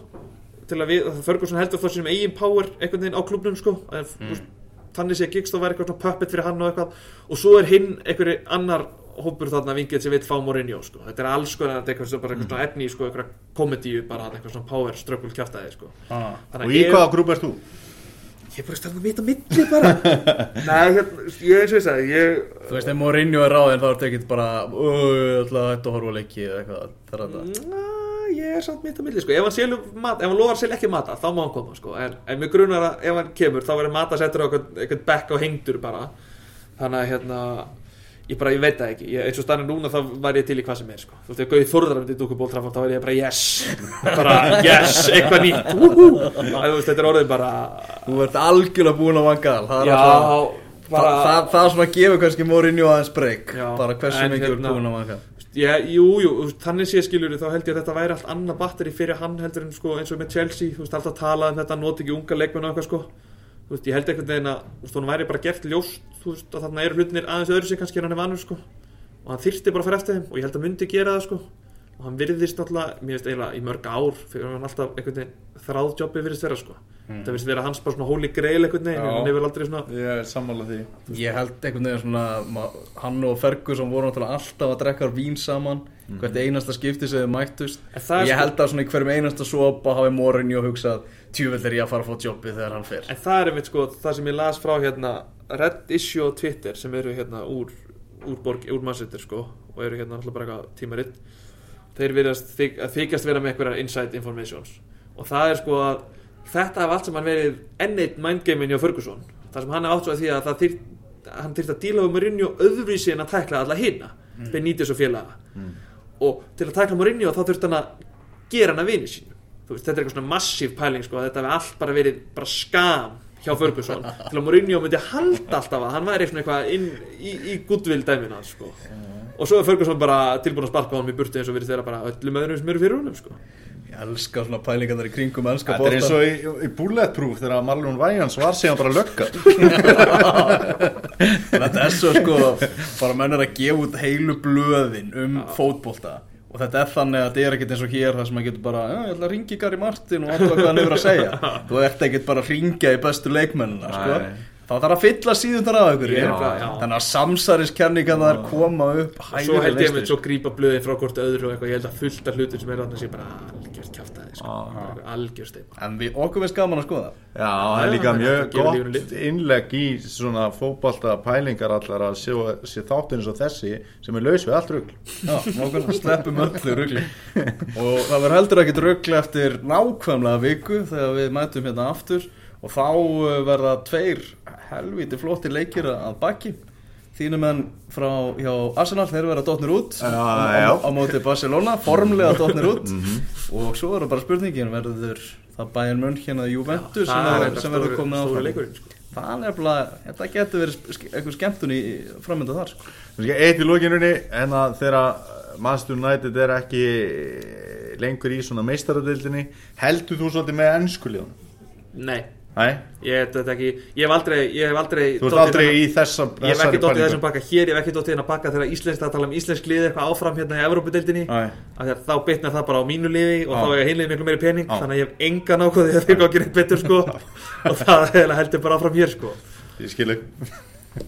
S2: til að við, Ferguson heldur þá sínum eigin power einhvern veginn á klubnum sko að, mm. Þannig sé gigs þá væri eitthvað svona puppet fyrir hann og eitthvað og svo er hinn einhverju annar hópur þarna vingið sem vill fá Mourinho sko. þetta er alls sko, þetta er eitthvað, bara eitthvað svona efni sko, eitthvað komedíu bara, eitthvað svona power struggle kjáftæði sko.
S1: Ah.
S3: Og
S2: að
S3: í hvaða grúp erst þú?
S2: ég er bara stærn að mita milli bara nei, hérna, ég eins og ég sagði ég,
S1: Þú veist, ef Mourinho er ráðinn þá er þetta ekkert bara Öööö, ætla að þetta horfa á leiki eða eitthvað Það er þetta
S2: ég er samt mitt á milli sko. ef hann selur mat, ef hann loðar selja ekki mata þá má hann koma sko. en, en mér grunar að ef hann kemur þá verður mata settur á eitthvað, eitthvað back á hengdur bara. Þannig að hérna ég bara, ég veit það ekki, ég, eins og stannir núna þá var ég til í hvað sem er, sko. Þú veist, ef Gauði Þórðar myndi dúka bóltrafan, þá var ég bara yes. Bara yes, eitthvað nýtt. Þetta er orðið bara
S1: Þú ert algjörlega búin á vangal Það er
S2: já,
S1: alltaf
S2: bara
S1: Það, það, það svona gefur kannski Mourinho aðeins breyk Bara hversu mikið
S2: hérna-
S1: er búin á vangal
S2: ég, jú, jú, þannig sé skilur þá held ég að þetta væri allt annað batteri fyrir hann heldur en sko, eins og með Chelsea, þú veist, alltaf talað um þetta, noti ekki unga leikmenn og eitthvað sko. Þú veist, ég held einhvern veginn að, hún væri bara gert ljóst, þú veist, að þarna eru hlutinir aðeins öðru sig kannski en hann er vanur sko. Og hann þyrsti bara fara eftir þeim og ég held að myndi gera það sko og hann virðist náttúrulega, mér veist eiginlega í mörg ár fyrir hann alltaf einhvern veginn þráðjobbi virðist vera sko, það virðist vera hans bara svona holy grail einhvern veginn, hann hefur aldrei svona
S3: Ég er sammála því.
S1: Ég held einhvern veginn svona Hann og Ferguson voru náttúrulega alltaf að drekka vín saman Hvert einasta skipti sem þau mættust. Ég
S2: sko-
S1: held að svona í hverjum einasta sopa hafi Mourinho hugsað Tjúvill er ég að fara að fá jobbið þegar hann fer.
S2: En það er einmitt sko það sem ég las frá hérna Red Issue og Twitter sem eru hérna úr úr, borg, úr mannsettir þeir virðast þyk, að þykjast vera með einhverjar inside informations. Og það er sko að þetta haf allt sem hann verið enneitt mindgamein hjá Ferguson. Það sem hann er átt svo að því að þyrt, hann þyrft að díla um Mourinho öðruvísi en að tækla alla hina mm. Benítez og félaga. Og til að tækla Mourinho þá þurft hann að gera hann að vini sínu þú veist, þetta er eitthvað svona massív pæling sko, þetta hefði allt bara verið bara skam hjá Ferguson til að Mourinho myndi halda alltaf að hann væri eitthvað inn í, í goodwill dæmina sko. og svo er Ferguson bara tilbúin að sparka honum í burti eins og verið þeirra bara öllum öðrum sem eru fyrir honum sko.
S1: Ég elska svona pælingarnar í kringum ennska
S3: Þetta er eins og í, í Bulletproof þegar Marlon Wayans var síðan bara lögga
S1: Þetta er svo sko bara menn er að gefa út heilu blöðin um fótbolta og þetta er þannig að þetta er ekkert eins og hér þar sem maður getur bara, já, ég ætla að ringi Gary Martin og alltaf hvað hann hefur að segja. Þú ert ekkert bara að ringja í bestu leikmennina sko. Þá þarf að fylla síðundar af ykkur þannig að samsæriskenningarnar koma upp
S2: og svo held ég með
S1: svo
S2: svo grípa blöðin frá hvort öðru og eitthvað, ég held að fullt af hlutin sem er þarna sé bara sko. Bara algjör steip
S1: en við, okkur veist gaman að skoða.
S3: Já, það er líka mjög gott
S2: lit.
S3: innlegg í svona fótbolta pælingar allar að sjá, sjá þáttin eins og þessi sem er laus við allt rugl.
S1: Já, nákvæmlega, sleppum öllu rugli. Og það verður heldur ekkert rugli eftir nákvæmlega viku þegar við mætum hérna aftur. Og þá uh, verða tveir helviti flottir leikir að baki þínum menn frá hjá Arsenal, þeir verða dotnir út
S3: Já,
S1: á, á,
S3: já.
S1: á móti Barcelona, formlega dotnir út og svo verður bara spurningin verður það Bayern München eða Juventus sem, verður-
S2: er
S1: sem verður komið áfram
S2: leikurinn sko.
S1: það er nefnilega, þetta getur verið einhver skemmtun í framönda þar sko.
S3: Eitt í lókinunni en að þegar Manchester United er ekki lengur í svona meistaradildinni heldur þú svolítið með ennskuliðun?
S2: nei,
S3: Nei,
S2: ég, ekki, ég hef aldrei ég hef aldrei
S3: þú ert aldrei
S2: þennan-
S3: í þessa
S2: ég hef ekki dottið þessum baka hér, ég hef ekki dottið þennan baka þegar íslensk að tala um íslensk liði eitthvað áfram hérna í að þá bitnar það bara á mínu liði og
S3: Já.
S2: þá er heimliðið miklu meiri pening
S3: Já.
S2: þannig að ég hef engan ákvöði að þeir gá að gera betur sko. Og það er heldur bara áfram hér sko.
S3: Ég skilu